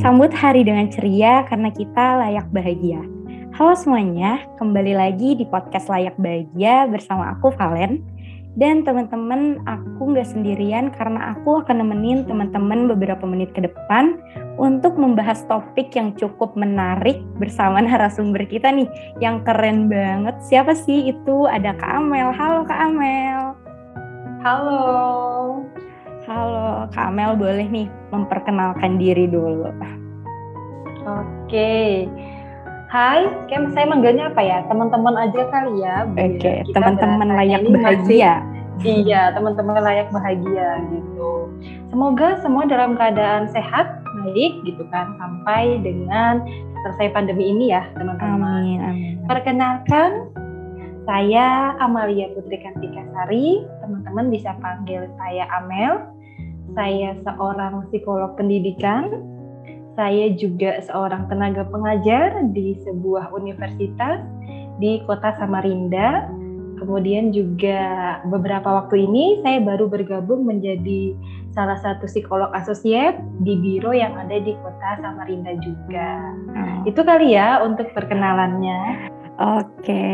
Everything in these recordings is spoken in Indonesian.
Sambut hari dengan ceria karena kita layak bahagia. Halo semuanya, kembali lagi di podcast Layak Bahagia bersama aku Valen. Dan teman-teman, aku nggak sendirian karena aku akan nemenin teman-teman beberapa menit ke depan untuk membahas topik yang cukup menarik bersama narasumber kita nih, yang keren banget. Siapa sih itu? Ada Kak Amel. Halo Kak Amel. Halo. Halo, Kak Amel boleh nih memperkenalkan diri dulu. Oke. Hai, kayak saya manggilnya apa ya? Teman-teman aja kali ya. Oke, teman-teman layak bahagia. Masih, iya, teman-teman layak bahagia gitu. Semoga semua dalam keadaan sehat, baik gitu kan, sampai dengan selesai pandemi ini ya, teman-teman. Amin, amin. Perkenalkan, saya Amalia Putri Kartika Sari. Teman-teman bisa panggil saya Amel. Saya seorang psikolog pendidikan. Saya juga seorang tenaga pengajar di sebuah universitas di kota Samarinda. Kemudian juga beberapa waktu ini saya baru bergabung menjadi salah satu psikolog asosiat di biro yang ada di kota Samarinda juga. Hmm. Itu kali ya untuk perkenalannya. Oke,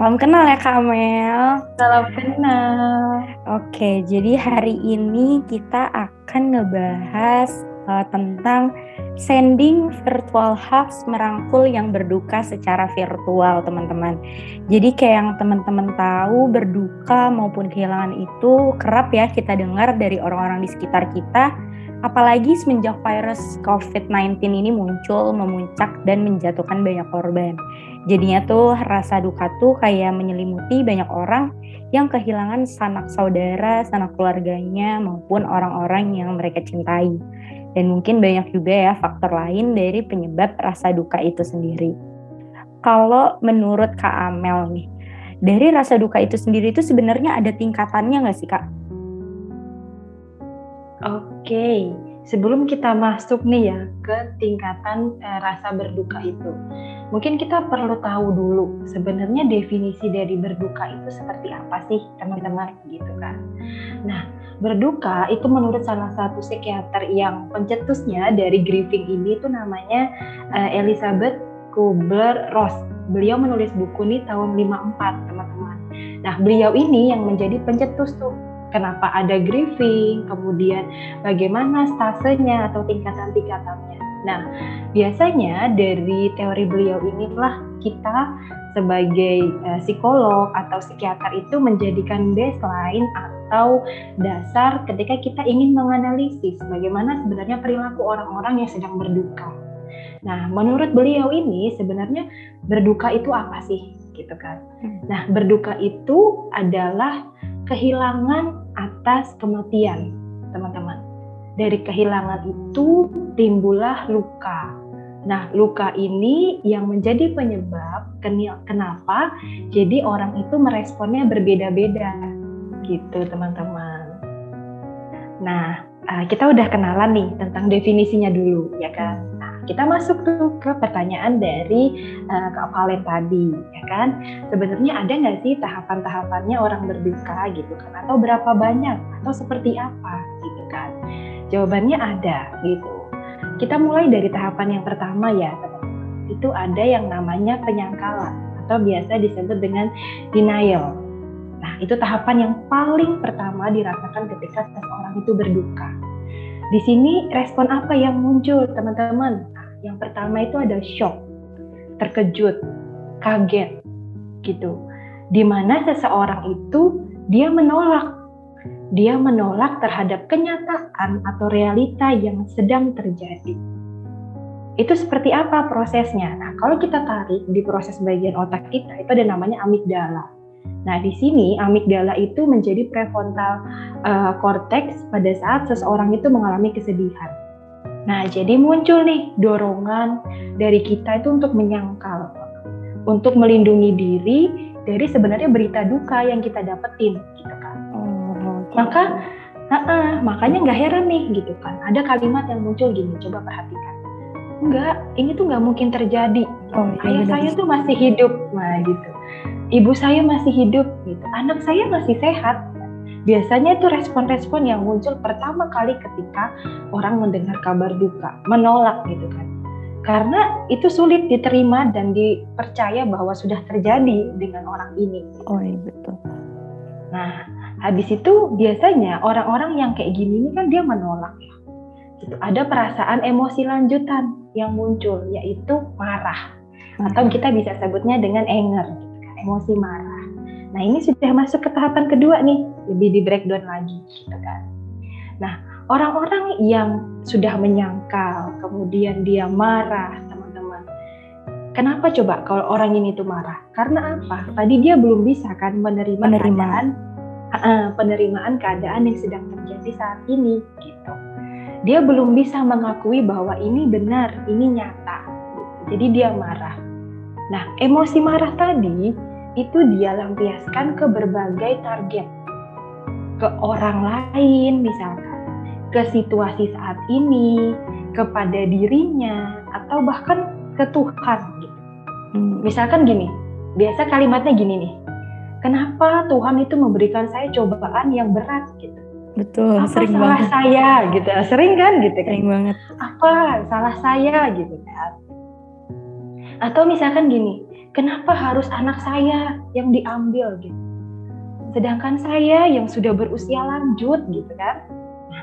salam kenal ya Kak Mel. Salam kenal. Oke, jadi hari ini kita akan ngebahas uh, tentang sending virtual hugs merangkul yang berduka secara virtual, teman-teman. Jadi kayak yang teman-teman tahu, berduka maupun kehilangan itu kerap ya kita dengar dari orang-orang di sekitar kita Apalagi semenjak virus COVID-19 ini muncul, memuncak, dan menjatuhkan banyak korban. Jadinya tuh rasa duka tuh kayak menyelimuti banyak orang yang kehilangan sanak saudara, sanak keluarganya, maupun orang-orang yang mereka cintai. Dan mungkin banyak juga ya faktor lain dari penyebab rasa duka itu sendiri. Kalau menurut Kak Amel nih, dari rasa duka itu sendiri itu sebenarnya ada tingkatannya nggak sih Kak? Oke, sebelum kita masuk nih ya ke tingkatan eh, rasa berduka itu, mungkin kita perlu tahu dulu sebenarnya definisi dari berduka itu seperti apa sih teman-teman gitu kan. Nah, berduka itu menurut salah satu psikiater yang pencetusnya dari grieving ini itu namanya eh, Elizabeth Kubler-Ross. Beliau menulis buku ini tahun 54 teman-teman. Nah, beliau ini yang menjadi pencetus tuh kenapa ada grieving, kemudian bagaimana stasenya atau tingkatan-tingkatannya. Nah, biasanya dari teori beliau inilah kita sebagai uh, psikolog atau psikiater itu menjadikan baseline atau dasar ketika kita ingin menganalisis bagaimana sebenarnya perilaku orang-orang yang sedang berduka. Nah, menurut beliau ini sebenarnya berduka itu apa sih? Gitu kan. Hmm. Nah, berduka itu adalah kehilangan atas kematian, teman-teman. Dari kehilangan itu timbullah luka. Nah, luka ini yang menjadi penyebab kenapa jadi orang itu meresponnya berbeda-beda. Gitu, teman-teman. Nah, eh, kita udah kenalan nih tentang definisinya dulu, ya kan? Kita masuk tuh ke pertanyaan dari uh, Kak Valen tadi, ya kan? Sebenarnya ada nggak sih tahapan-tahapannya orang berduka gitu kan? Atau berapa banyak? Atau seperti apa gitu kan? Jawabannya ada gitu. Kita mulai dari tahapan yang pertama ya, teman-teman. Itu ada yang namanya penyangkalan atau biasa disebut dengan denial. Nah, itu tahapan yang paling pertama dirasakan ketika seseorang itu berduka di sini respon apa yang muncul teman-teman? Yang pertama itu ada shock, terkejut, kaget, gitu. Di mana seseorang itu dia menolak, dia menolak terhadap kenyataan atau realita yang sedang terjadi. Itu seperti apa prosesnya? Nah, kalau kita tarik di proses bagian otak kita itu ada namanya amigdala. Nah, di sini amigdala itu menjadi prefrontal uh, cortex pada saat seseorang itu mengalami kesedihan. Nah, jadi muncul nih dorongan dari kita itu untuk menyangkal, untuk melindungi diri dari sebenarnya berita duka yang kita dapetin, gitu kan. Oh, Maka, uh -uh, makanya nggak heran nih, gitu kan. Ada kalimat yang muncul gini, coba perhatikan. Enggak, ini tuh nggak mungkin terjadi. Oh, iya, Ayah saya tuh masih hidup, nah gitu ibu saya masih hidup gitu anak saya masih sehat biasanya itu respon-respon yang muncul pertama kali ketika orang mendengar kabar duka, menolak gitu kan. Karena itu sulit diterima dan dipercaya bahwa sudah terjadi dengan orang ini. Oh iya betul. Nah, habis itu biasanya orang-orang yang kayak gini ini kan dia menolak ya. Gitu. Ada perasaan emosi lanjutan yang muncul yaitu marah atau kita bisa sebutnya dengan anger, gitu kan, emosi marah. Nah ini sudah masuk ke tahapan kedua nih, lebih di breakdown lagi, gitu kan. Nah orang-orang yang sudah menyangkal, kemudian dia marah, teman-teman. Kenapa coba kalau orang ini tuh marah? Karena apa? Tadi dia belum bisa kan menerima, Menerima. keadaan, uh, penerimaan keadaan yang sedang terjadi saat ini, gitu. Dia belum bisa mengakui bahwa ini benar, ini nyata. Jadi dia marah. Nah, emosi marah tadi itu dia lampiaskan ke berbagai target. Ke orang lain misalkan, ke situasi saat ini, kepada dirinya, atau bahkan ke Tuhan gitu. Hmm. Misalkan gini, biasa kalimatnya gini nih. Kenapa Tuhan itu memberikan saya cobaan yang berat gitu? Betul, Apa sering salah banget. saya gitu? Sering kan gitu kan? Sering banget. apa salah saya gitu kan atau misalkan gini kenapa harus anak saya yang diambil gitu? Sedangkan saya yang sudah berusia lanjut gitu kan? Nah,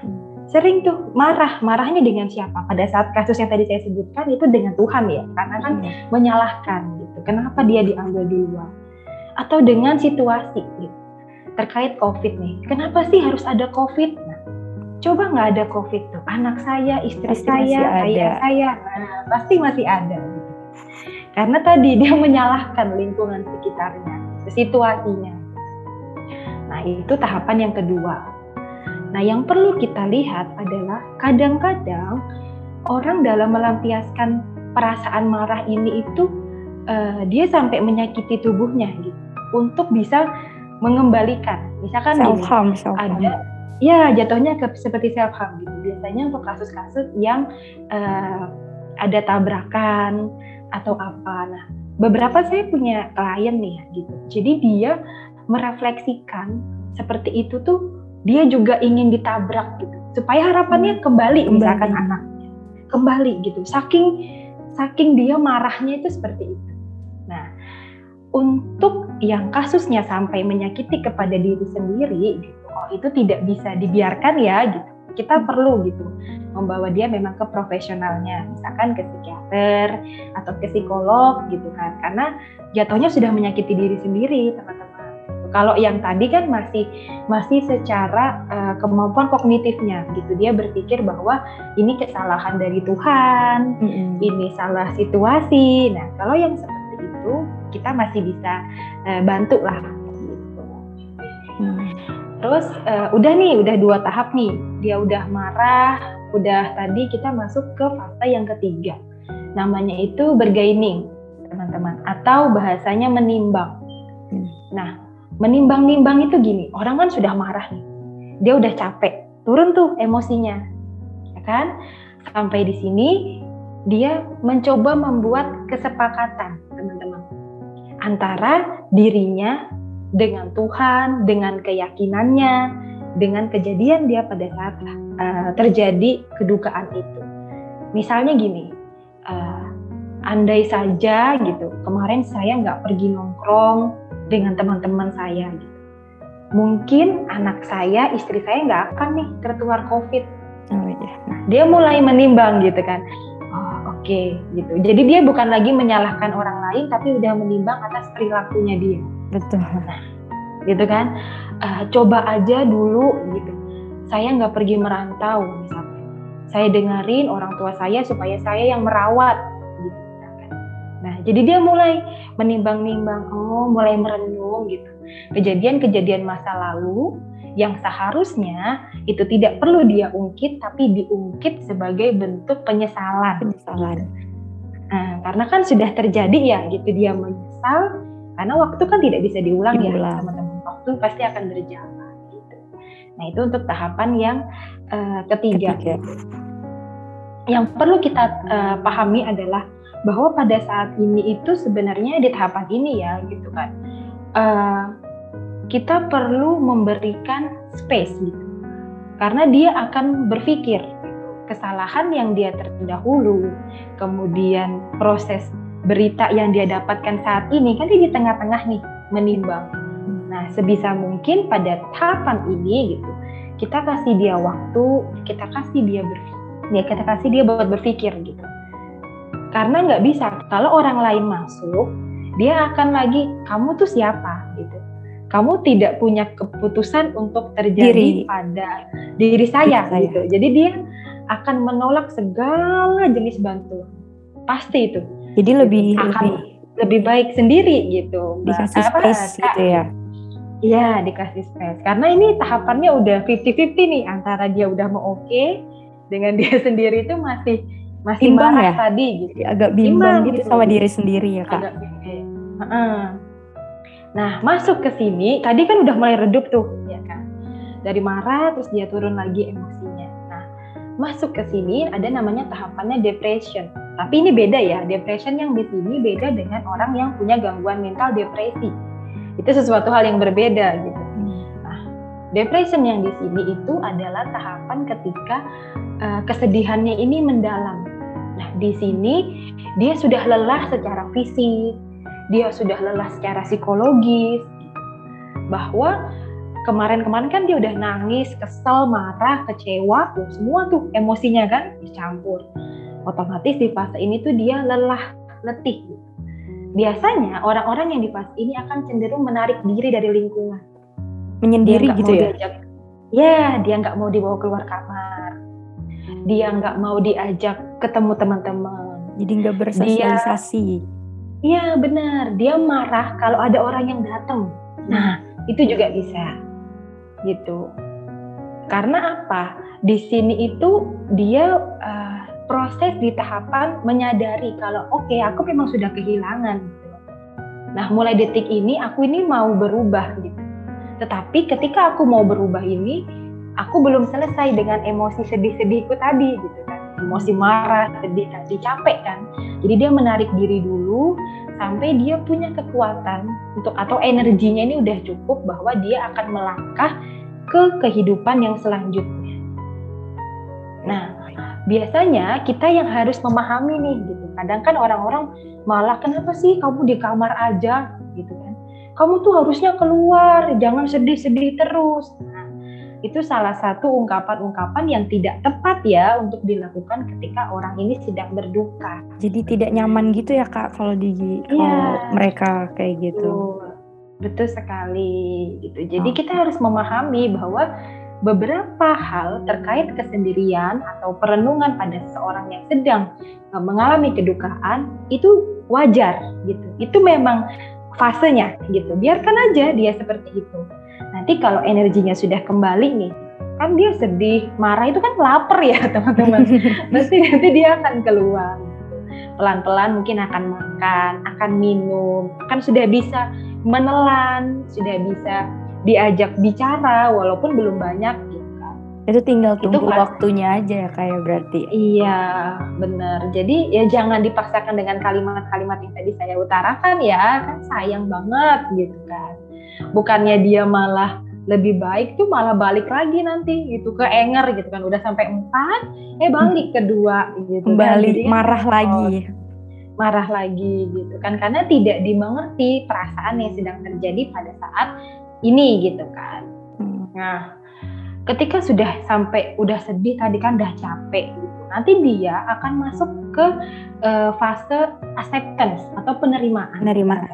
sering tuh marah. Marahnya dengan siapa? Pada saat kasus yang tadi saya sebutkan itu dengan Tuhan ya? Karena kan Hmm. menyalahkan gitu. Kenapa dia diambil duluan? Atau dengan situasi gitu? Terkait COVID nih. Kenapa sih harus ada COVID? Nah coba nggak ada COVID tuh? Anak saya istri Pasti saya ayah saya. Nah, pasti masih ada. Karena tadi dia menyalahkan lingkungan sekitarnya situasinya. Nah itu tahapan yang kedua. Nah yang perlu kita lihat adalah kadang-kadang orang dalam melampiaskan perasaan marah ini itu eh, dia sampai menyakiti tubuhnya gitu untuk bisa mengembalikan. Misalkan Self gini, harm, self harm. ada ya jatuhnya ke seperti self harm gitu. Biasanya untuk kasus-kasus yang eh, ada tabrakan atau apa. Nah beberapa saya punya klien nih ya gitu. Jadi dia merefleksikan seperti itu tuh dia juga ingin ditabrak gitu. Supaya harapannya kembali, Kembali. misalkan anaknya. Kembali gitu. Saking saking dia marahnya itu seperti itu. Nah untuk yang kasusnya sampai menyakiti kepada diri sendiri gitu. Oh itu tidak bisa dibiarkan ya gitu kita perlu gitu membawa dia memang ke profesionalnya misalkan ke psikiater atau ke psikolog gitu kan karena jatuhnya sudah menyakiti diri sendiri teman-teman kalau yang tadi kan masih masih secara eh, kemampuan kognitifnya gitu dia berpikir bahwa ini kesalahan dari Tuhan Mm-mm. ini salah situasi. Nah, kalau yang seperti itu kita masih bisa eh, bantu lah. Terus eh, udah nih, udah dua tahap nih. Dia udah marah, udah tadi kita masuk ke fase yang ketiga. Namanya itu bergaining, teman-teman. Atau bahasanya menimbang. Hmm. Nah, menimbang-nimbang itu gini, orang kan sudah marah nih. Dia udah capek, turun tuh emosinya. Ya kan? Sampai di sini dia mencoba membuat kesepakatan, teman-teman. Antara dirinya dengan Tuhan, dengan keyakinannya, dengan kejadian dia pada saat uh, terjadi kedukaan itu. Misalnya gini, uh, andai saja gitu, kemarin saya nggak pergi nongkrong dengan teman-teman saya gitu. Mungkin anak saya, istri saya nggak akan nih tertular COVID. Oh, iya. Nah, dia mulai menimbang gitu kan. Oh, oke gitu. Jadi dia bukan lagi menyalahkan orang lain, tapi udah menimbang atas perilakunya dia Betul. gitu kan Eh, coba aja dulu gitu saya nggak pergi merantau misalkan saya dengerin orang tua saya supaya saya yang merawat gitu misalkan. nah jadi dia mulai menimbang-nimbang oh mulai merenung gitu kejadian-kejadian masa lalu yang seharusnya itu tidak perlu dia ungkit tapi diungkit sebagai bentuk penyesalan Penyesalan. Nah, karena kan sudah terjadi ya gitu dia menyesal karena waktu kan tidak bisa diulang ya Diulang. teman-teman waktu pasti akan berjalan gitu. Nah itu untuk tahapan yang eh, ketiga. Ketiga. Yang perlu kita eh, pahami adalah bahwa pada saat ini itu sebenarnya di tahapan ini ya gitu kan eh, kita perlu memberikan space gitu. Karena dia akan berpikir kesalahan yang dia terdahulu, kemudian proses berita yang dia dapatkan saat ini kan dia di tengah-tengah nih menimbang. Nah, sebisa mungkin pada tahapan ini gitu, kita kasih dia waktu, kita kasih dia berpikir, ya kita kasih dia buat berpikir gitu. Karena nggak bisa kalau orang lain masuk, dia akan lagi kamu tuh siapa gitu. Kamu tidak punya keputusan untuk terjadi diri. pada diri saya, diri gitu. Jadi dia akan menolak segala jenis bantuan. Pasti itu. Jadi lebih akan lebih lebih baik sendiri gitu. Dikasih Mbak. space Apa, gitu ya. Iya, dikasih space. Karena ini tahapannya udah 50-50 nih antara dia udah mau oke okay, dengan dia sendiri itu masih masih Imbang marah ya? tadi gitu. Agak bimbang gitu, gitu sama diri sendiri ya, Kak. Agak. Nah, masuk ke sini tadi kan udah mulai redup tuh, ya kan. Dari marah terus dia turun lagi emosinya. Nah, masuk ke sini ada namanya tahapannya depression tapi ini beda ya, depression yang di sini beda dengan orang yang punya gangguan mental depresi. Itu sesuatu hal yang berbeda gitu. Nah, depression yang di sini itu adalah tahapan ketika uh, kesedihannya ini mendalam. Nah, di sini dia sudah lelah secara fisik, dia sudah lelah secara psikologis, bahwa kemarin-kemarin kan dia udah nangis, kesel, marah, kecewa, tuh semua tuh emosinya kan dicampur otomatis di fase ini tuh dia lelah, letih. Biasanya orang-orang yang di fase ini akan cenderung menarik diri dari lingkungan. Menyendiri gitu ya? Diajak, ya, dia nggak mau dibawa keluar kamar. Dia nggak mau diajak ketemu teman-teman. Jadi nggak bersosialisasi. Iya benar. Dia marah kalau ada orang yang datang. Nah itu juga bisa, gitu. Karena apa? Di sini itu dia uh, proses di tahapan menyadari kalau oke okay, aku memang sudah kehilangan gitu. Nah, mulai detik ini aku ini mau berubah gitu. Tetapi ketika aku mau berubah ini, aku belum selesai dengan emosi sedih-sedihku tadi gitu kan. Emosi marah, sedih, tadi capek kan. Jadi dia menarik diri dulu sampai dia punya kekuatan untuk atau energinya ini udah cukup bahwa dia akan melangkah ke kehidupan yang selanjutnya. Nah, biasanya kita yang harus memahami nih gitu. Kadang kan orang-orang malah kenapa sih kamu di kamar aja gitu kan. Kamu tuh harusnya keluar, jangan sedih-sedih terus. Nah, itu salah satu ungkapan-ungkapan yang tidak tepat ya untuk dilakukan ketika orang ini sedang berduka. Jadi tidak nyaman gitu ya kak kalau di ya, mereka kayak gitu. Betul, betul sekali gitu. Jadi oh. kita harus memahami bahwa beberapa hal terkait kesendirian atau perenungan pada seseorang yang sedang e, mengalami kedukaan itu wajar gitu. Itu memang fasenya gitu. Biarkan aja dia seperti itu. Nanti kalau energinya sudah kembali nih, kan dia sedih, marah itu kan lapar ya teman-teman. Pasti nanti dia akan keluar. Pelan-pelan mungkin akan makan, akan minum, kan sudah bisa menelan, sudah bisa diajak bicara walaupun belum banyak gitu kan. Itu tinggal tunggu itu kan, waktunya aja ya kayak berarti. Iya, benar. Jadi ya jangan dipaksakan dengan kalimat-kalimat yang tadi saya utarakan ya, kan sayang banget gitu kan. Bukannya dia malah lebih baik tuh malah balik lagi nanti gitu ke enger gitu kan udah sampai empat eh balik kedua gitu kembali kan. marah oh, lagi marah lagi gitu kan karena tidak dimengerti perasaan yang sedang terjadi pada saat ini gitu kan. Hmm. Nah, ketika sudah sampai udah sedih tadi kan udah capek gitu. Nanti dia akan masuk ke uh, fase acceptance atau penerimaan. Penerimaan.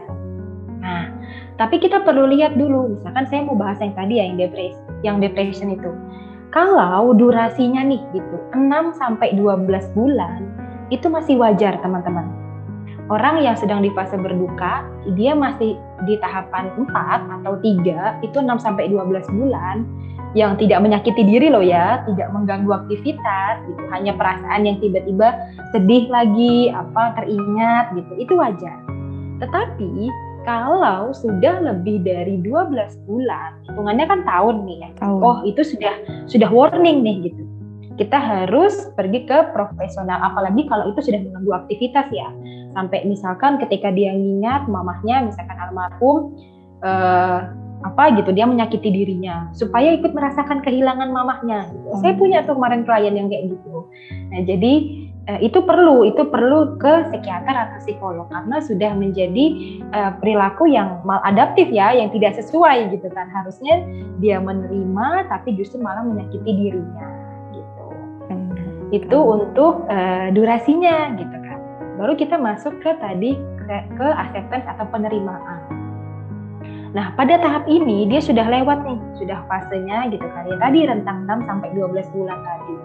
Nah, tapi kita perlu lihat dulu, misalkan saya mau bahas yang tadi ya yang depresi, yang depression itu. Kalau durasinya nih gitu, 6 sampai 12 bulan itu masih wajar, teman-teman orang yang sedang di fase berduka, dia masih di tahapan 4 atau 3, itu 6 sampai 12 bulan yang tidak menyakiti diri loh ya, tidak mengganggu aktivitas gitu, hanya perasaan yang tiba-tiba sedih lagi, apa teringat gitu, itu wajar. Tetapi kalau sudah lebih dari 12 bulan, hitungannya kan tahun nih ya. Tahun. Oh, itu sudah sudah warning nih gitu kita harus pergi ke profesional apalagi kalau itu sudah mengganggu aktivitas ya sampai misalkan ketika dia ngingat mamahnya misalkan almarhum uh, apa gitu dia menyakiti dirinya supaya ikut merasakan kehilangan mamahnya gitu. hmm. saya punya tuh kemarin klien yang kayak gitu nah jadi eh, itu perlu itu perlu ke psikiater atau psikolog karena sudah menjadi eh, perilaku yang maladaptif ya yang tidak sesuai gitu kan harusnya dia menerima tapi justru malah menyakiti dirinya. Itu untuk eh, durasinya gitu kan baru kita masuk ke tadi ke, ke acceptance atau penerimaan Nah, pada tahap ini dia sudah lewat nih, sudah fasenya gitu kan. Ya tadi rentang 6 sampai 12 bulan tadi.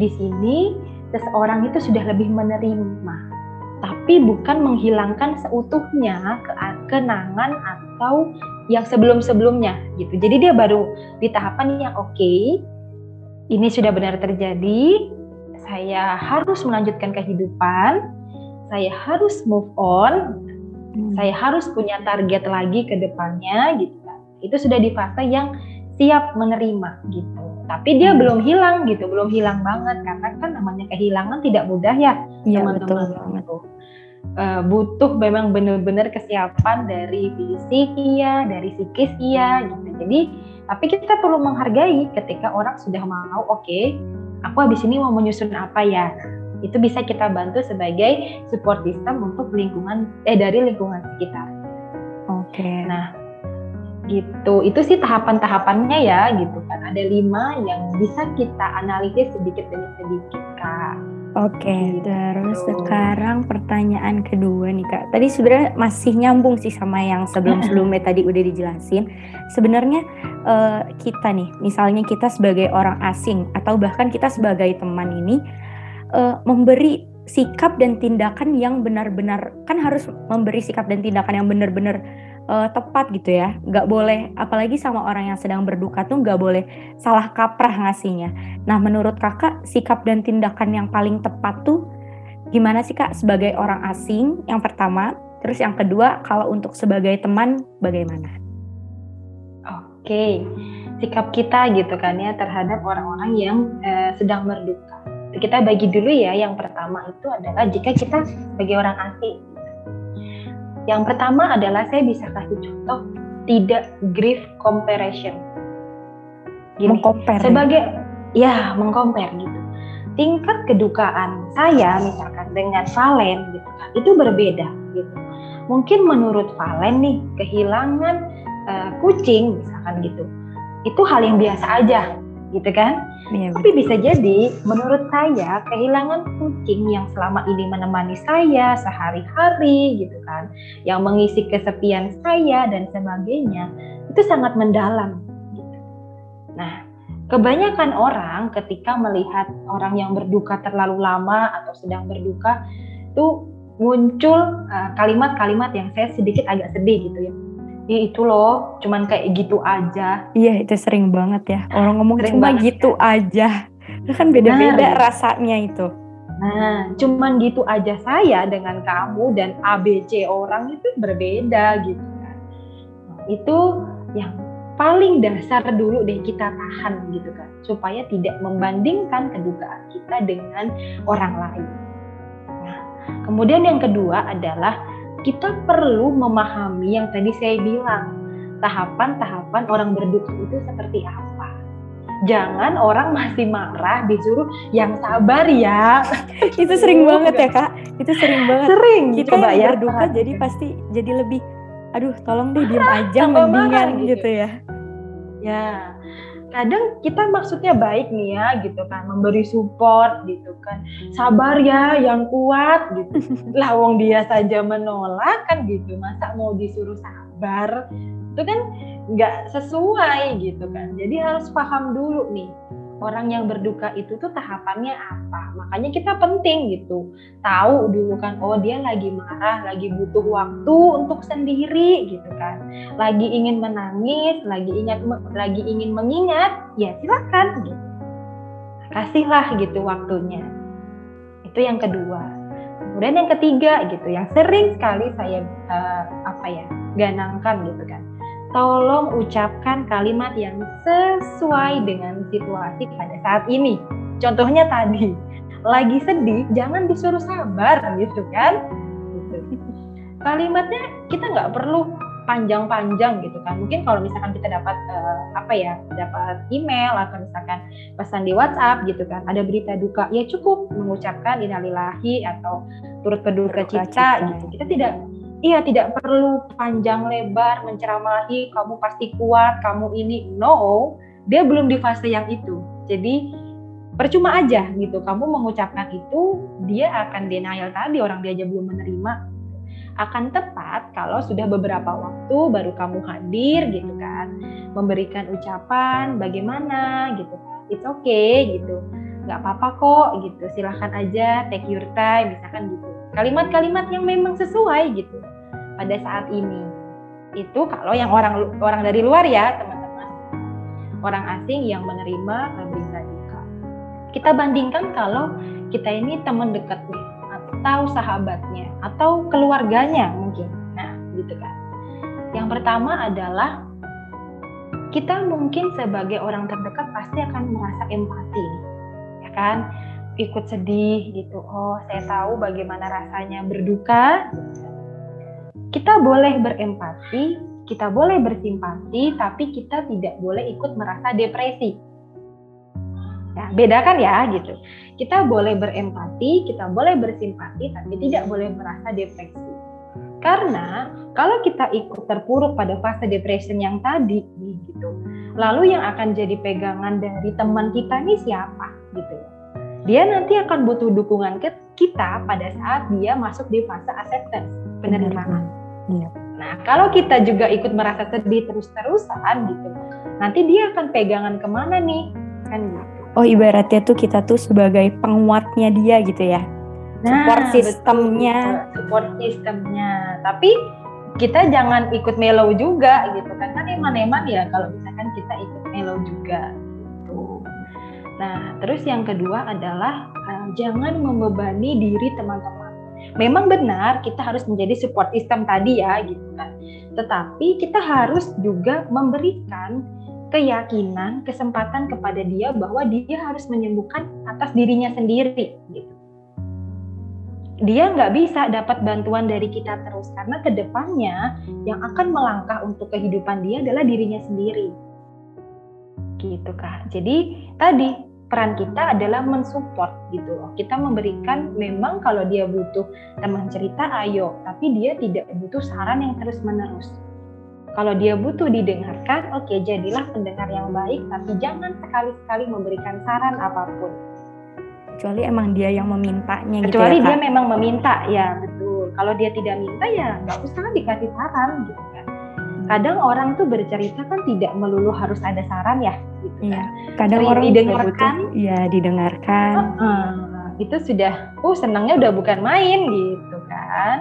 Di sini seseorang itu sudah lebih menerima, tapi bukan menghilangkan seutuhnya ke kenangan atau yang sebelum-sebelumnya gitu. Jadi dia baru di tahapan yang oke, okay, ini sudah benar terjadi, saya harus melanjutkan kehidupan, saya harus move on, hmm. saya harus punya target lagi ke depannya gitu kan. Itu sudah di fase yang siap menerima gitu. Tapi dia hmm. belum hilang gitu. Belum hilang banget karena kan namanya kehilangan tidak mudah ya. Iya, teman-teman itu uh, butuh memang benar-benar kesiapan dari fisik iya dari psikis iya gitu. Jadi tapi kita perlu menghargai ketika orang sudah mau oke okay, aku habis ini mau menyusun apa ya itu bisa kita bantu sebagai support system untuk lingkungan eh dari lingkungan sekitar. Oke. Okay. Nah, gitu. Itu sih tahapan-tahapannya ya, gitu kan. Ada lima yang bisa kita analisis sedikit demi sedikit, kak. Oke, okay, gitu. terus sekarang pertanyaan kedua nih kak. Tadi sebenarnya masih nyambung sih sama yang sebelum-sebelumnya tadi udah dijelasin. Sebenarnya uh, kita nih, misalnya kita sebagai orang asing atau bahkan kita sebagai teman ini uh, memberi sikap dan tindakan yang benar-benar kan harus memberi sikap dan tindakan yang benar-benar uh, tepat gitu ya. Nggak boleh apalagi sama orang yang sedang berduka tuh nggak boleh salah kaprah ngasihnya. Nah menurut kakak sikap dan tindakan yang paling tepat tuh gimana sih kak? Sebagai orang asing yang pertama. Terus yang kedua kalau untuk sebagai teman bagaimana? Oke sikap kita gitu kan ya terhadap orang-orang yang uh, sedang berduka. Kita bagi dulu ya. Yang pertama itu adalah jika kita sebagai orang asing yang pertama adalah saya bisa kasih contoh tidak grief comparison. Gini mengkompar sebagai ya mengkompar gitu. Tingkat kedukaan saya misalkan dengan Valen gitu itu berbeda gitu. Mungkin menurut Valen nih kehilangan uh, kucing misalkan gitu itu hal yang biasa aja gitu kan Ya, Tapi bisa jadi menurut saya kehilangan kucing yang selama ini menemani saya sehari-hari gitu kan, yang mengisi kesepian saya dan sebagainya itu sangat mendalam. Gitu. Nah, kebanyakan orang ketika melihat orang yang berduka terlalu lama atau sedang berduka itu muncul eh, kalimat-kalimat uh, yang saya sedikit agak sedih gitu ya Ih, itu loh, cuman kayak gitu aja. Iya, itu sering banget ya. Orang ngomong sering cuma gitu ya. aja. Itu kan beda-beda nah, rasanya itu. Nah, cuman gitu aja saya dengan kamu dan ABC orang itu berbeda gitu kan. Nah, itu yang paling dasar dulu deh kita tahan gitu kan. Supaya tidak membandingkan kedukaan kita dengan orang lain. Nah, kemudian yang kedua adalah kita perlu memahami yang tadi saya bilang, tahapan-tahapan orang berduka itu seperti apa. Jangan orang masih marah disuruh yang sabar ya. itu sering banget ya kak. Itu sering banget. Sering. Kita coba yang ya. berduka jadi pasti jadi lebih, aduh tolong deh diem aja mendingan gitu. gitu ya. Ya, kadang kita maksudnya baik nih ya gitu kan. Memberi support gitu kan. Sabar ya yang kuat gitu. Lawang dia saja menolak kan gitu. Masa mau disuruh sabar? Itu kan nggak sesuai gitu kan. Jadi harus paham dulu nih orang yang berduka itu tuh tahapannya apa. Makanya kita penting gitu. Tahu dulu kan oh dia lagi marah, lagi butuh waktu untuk sendiri gitu kan. Lagi ingin menangis, lagi ingat lagi ingin mengingat, ya silakan gitu. Kasihlah gitu waktunya. Itu yang kedua. Kemudian yang ketiga gitu, yang sering sekali saya uh, apa ya, ganangkan gitu kan tolong ucapkan kalimat yang sesuai dengan situasi pada saat ini. Contohnya tadi, lagi sedih, jangan disuruh sabar gitu kan. Gitu. Kalimatnya kita nggak perlu panjang-panjang gitu kan. Mungkin kalau misalkan kita dapat uh, apa ya, dapat email atau misalkan pesan di WhatsApp gitu kan, ada berita duka, ya cukup mengucapkan innalillahi atau turut berduka cita gitu. Kita tidak iya tidak perlu panjang lebar menceramahi kamu pasti kuat, kamu ini. No, dia belum di fase yang itu. Jadi percuma aja gitu. Kamu mengucapkan itu dia akan denial tadi orang dia aja belum menerima. Akan tepat kalau sudah beberapa waktu baru kamu hadir gitu kan memberikan ucapan bagaimana gitu kan. It's okay gitu. Nggak apa-apa kok gitu. Silahkan aja take your time misalkan gitu. Kalimat-kalimat yang memang sesuai gitu pada saat ini itu kalau yang orang orang dari luar ya teman-teman orang asing yang menerima berita duka kita bandingkan kalau kita ini teman dekatnya atau sahabatnya atau keluarganya mungkin. Nah, gitu kan. Yang pertama adalah kita mungkin sebagai orang terdekat pasti akan merasa empati, ya kan? Ikut sedih gitu. Oh, saya tahu bagaimana rasanya berduka. Kita boleh berempati, kita boleh bersimpati, tapi kita tidak boleh ikut merasa depresi. Ya, beda kan ya gitu. Kita boleh berempati, kita boleh bersimpati, tapi tidak boleh merasa depresi. Karena kalau kita ikut terpuruk pada fase depression yang tadi, gitu, lalu yang akan jadi pegangan dari teman kita ini siapa, gitu. Dia nanti akan butuh dukungan kita pada saat dia masuk di fase acceptance, penerimaan. Iya. Nah, kalau kita juga ikut merasa sedih terus-terusan, gitu, nanti dia akan pegangan ke mana nih, kan gitu oh ibaratnya tuh kita tuh sebagai penguatnya dia gitu ya nah, support sistemnya support sistemnya tapi kita jangan ikut mellow juga gitu kan kan eman-eman ya kalau misalkan kita ikut mellow juga gitu. Nah, terus yang kedua adalah uh, jangan membebani diri teman-teman. Memang benar kita harus menjadi support system tadi ya gitu kan. Tetapi kita harus juga memberikan keyakinan, kesempatan kepada dia bahwa dia harus menyembuhkan atas dirinya sendiri. Gitu. Dia nggak bisa dapat bantuan dari kita terus karena ke depannya yang akan melangkah untuk kehidupan dia adalah dirinya sendiri. Gitu kak. Jadi tadi peran kita adalah mensupport gitu loh. Kita memberikan memang kalau dia butuh teman cerita ayo, tapi dia tidak butuh saran yang terus menerus kalau dia butuh didengarkan, oke okay, jadilah pendengar yang baik, tapi jangan sekali-sekali memberikan saran apa pun. Kecuali emang dia yang memintanya gitu Kecuali ya, dia memang meminta, ya betul. Kalau dia tidak minta ya nggak usah dikasih saran gitu. Kadang orang tuh bercerita kan tidak melulu harus ada saran ya. Gitu iya. kan. Kadang Sering orang didengarkan. Iya didengarkan. Uh, uh, itu sudah, uh senangnya udah bukan main gitu kan.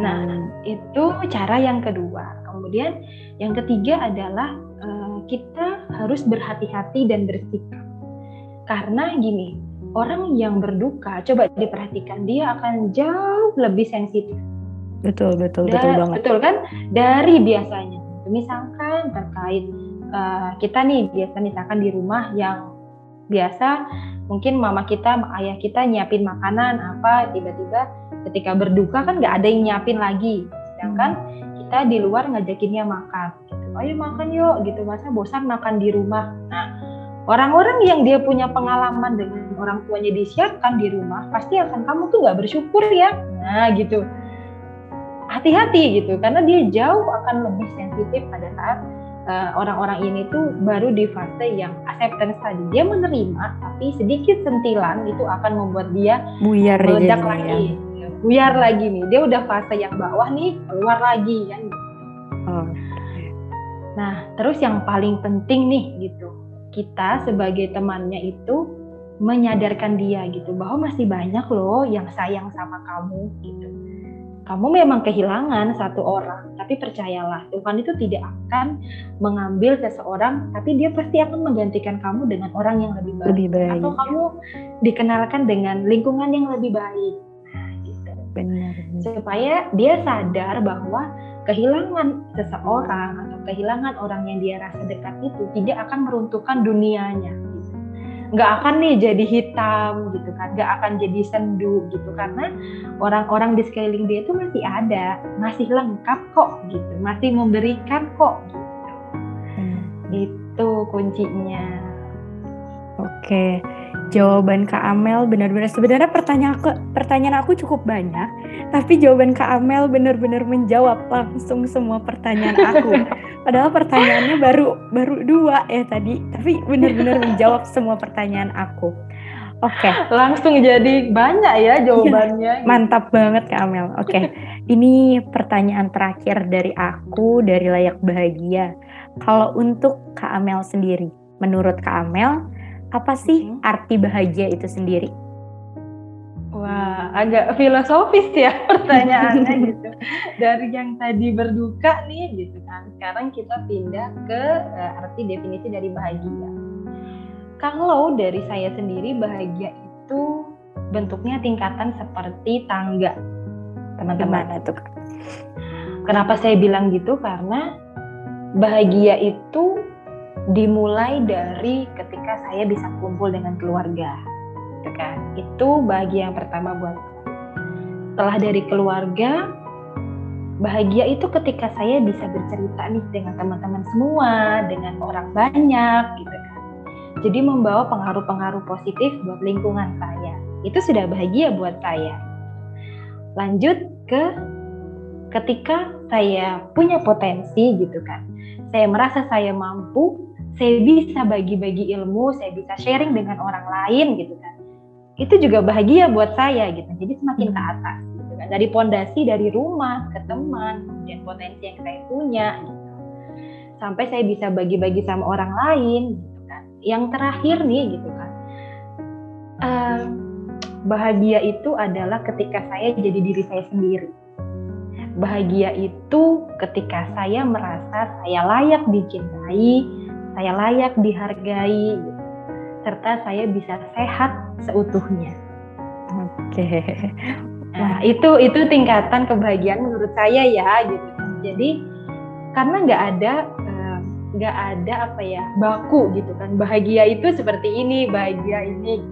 Nah, itu cara yang kedua. Kemudian yang ketiga adalah uh, kita harus berhati-hati dan bersikap. Karena gini, orang yang berduka, coba diperhatikan dia akan jauh lebih sensitif. Betul, betul, da betul banget. Betul kan? Dari biasanya. Misalkan terkait uh, kita nih biasa misalkan di rumah yang biasa mungkin mama kita, ayah kita nyiapin makanan apa tiba-tiba ketika berduka kan nggak ada yang nyiapin lagi. Sedangkan kita di luar ngajakinnya makan. Gitu ayo makan yuk gitu. Masa bosan makan di rumah? Nah orang-orang yang dia punya pengalaman dengan orang tuanya disiapkan di rumah pasti akan kamu tuh nggak bersyukur ya. Nah gitu hati-hati gitu karena dia jauh akan lebih sensitif pada saat uh, orang-orang ini tuh baru di fase yang acceptance tadi. Dia menerima tapi sedikit sentilan itu akan membuat dia buyar meledak lagi. ya. buyar lagi nih. Dia udah fase yang bawah nih keluar lagi kan oh. nah terus yang paling penting nih gitu. Kita sebagai temannya itu menyadarkan dia gitu bahwa masih banyak loh yang sayang sama kamu gitu kamu memang kehilangan satu orang, tapi percayalah Tuhan itu tidak akan mengambil seseorang, tapi dia pasti akan menggantikan kamu dengan orang yang lebih baik. Lebih baik. Atau kamu dikenalkan dengan lingkungan yang lebih baik. Nah, gitu. Benar. Supaya dia sadar bahwa kehilangan seseorang atau kehilangan orang yang dia rasa dekat itu tidak akan meruntuhkan dunianya. Nggak akan nih jadi hitam gitu kan nggak akan jadi sendu gitu. Karena orang-orang di sekeliling dia itu masih ada masih lengkap kok gitu masih memberikan kok gitu. Hmm. itu kuncinya. Oke jawaban Kak Amel benar-benar sebenarnya pertanyaan aku pertanyaan aku cukup banyak tapi jawaban Kak Amel benar-benar menjawab langsung semua pertanyaan aku padahal pertanyaannya baru baru dua ya tadi tapi benar-benar menjawab semua pertanyaan aku oke okay. langsung jadi banyak ya jawabannya gitu. mantap banget Kak Amel oke okay. ini pertanyaan terakhir dari aku dari layak bahagia kalau untuk Kak Amel sendiri menurut Kak Amel apa sih hmm. arti bahagia itu sendiri? Wah, agak filosofis ya pertanyaannya gitu. Dari yang tadi berduka nih gitu kan. Sekarang kita pindah ke uh, arti definisi dari bahagia. Kalau dari saya sendiri bahagia itu bentuknya tingkatan seperti tangga. Teman-teman itu. Kenapa saya bilang gitu? Karena bahagia itu dimulai dari ketika saya bisa kumpul dengan keluarga gitu kan. Itu bahagia yang pertama buat setelah dari keluarga bahagia itu ketika saya bisa bercerita nih dengan teman-teman semua dengan orang banyak gitu kan. Jadi membawa pengaruh-pengaruh positif buat lingkungan saya. Itu sudah bahagia buat saya. Lanjut ke ketika saya punya potensi gitu kan. Saya merasa saya mampu saya bisa bagi-bagi ilmu, saya bisa sharing dengan orang lain gitu kan. Itu juga bahagia buat saya gitu. Jadi semakin ke atas gitu kan. Dari pondasi dari rumah ke teman, kemudian potensi yang saya punya gitu. Sampai saya bisa bagi-bagi sama orang lain gitu kan. Yang terakhir nih gitu kan. Uh, bahagia itu adalah ketika saya jadi diri saya sendiri. Bahagia itu ketika saya merasa saya layak dicintai, saya layak dihargai gitu. serta saya bisa sehat seutuhnya. Oke. Nah, itu itu tingkatan kebahagiaan menurut saya ya gitu. Jadi karena nggak ada eh, nggak ada apa ya baku gitu kan bahagia itu seperti ini bahagia ini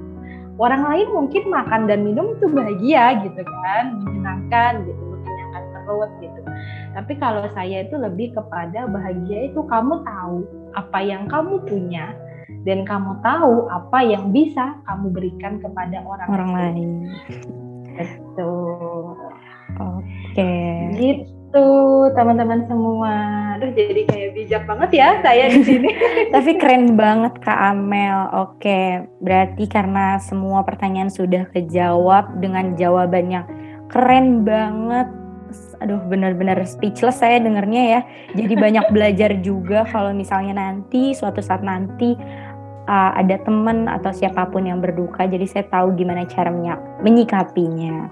orang lain mungkin makan dan minum itu bahagia gitu kan menyenangkan gitu mengenyangkan perut gitu tapi kalau saya itu lebih kepada bahagia itu kamu tahu apa yang kamu punya dan kamu tahu apa yang bisa kamu berikan kepada orang, orang lain. Betul. Oke. Okay. Gitu teman-teman semua. Aduh jadi kayak bijak banget ya saya di sini. Tapi keren banget Kak Amel. Oke, berarti karena semua pertanyaan sudah kejawab dengan jawabannya keren banget aduh benar-benar speechless saya dengernya ya. Jadi banyak belajar juga kalau misalnya nanti suatu saat nanti uh, ada teman atau siapa pun yang berduka, jadi saya tahu gimana cara menyikapinya.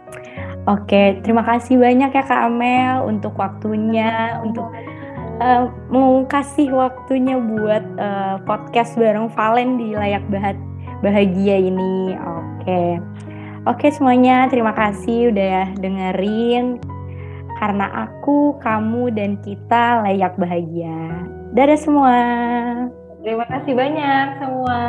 Oke, terima kasih banyak ya Kak Amel untuk waktunya, untuk uh, mau kasih waktunya buat uh, podcast bareng Valen di layak bahagia ini. Oke. Oke semuanya, terima kasih udah dengerin karena aku, kamu, dan kita layak bahagia. Dadah semua. Terima kasih banyak semua.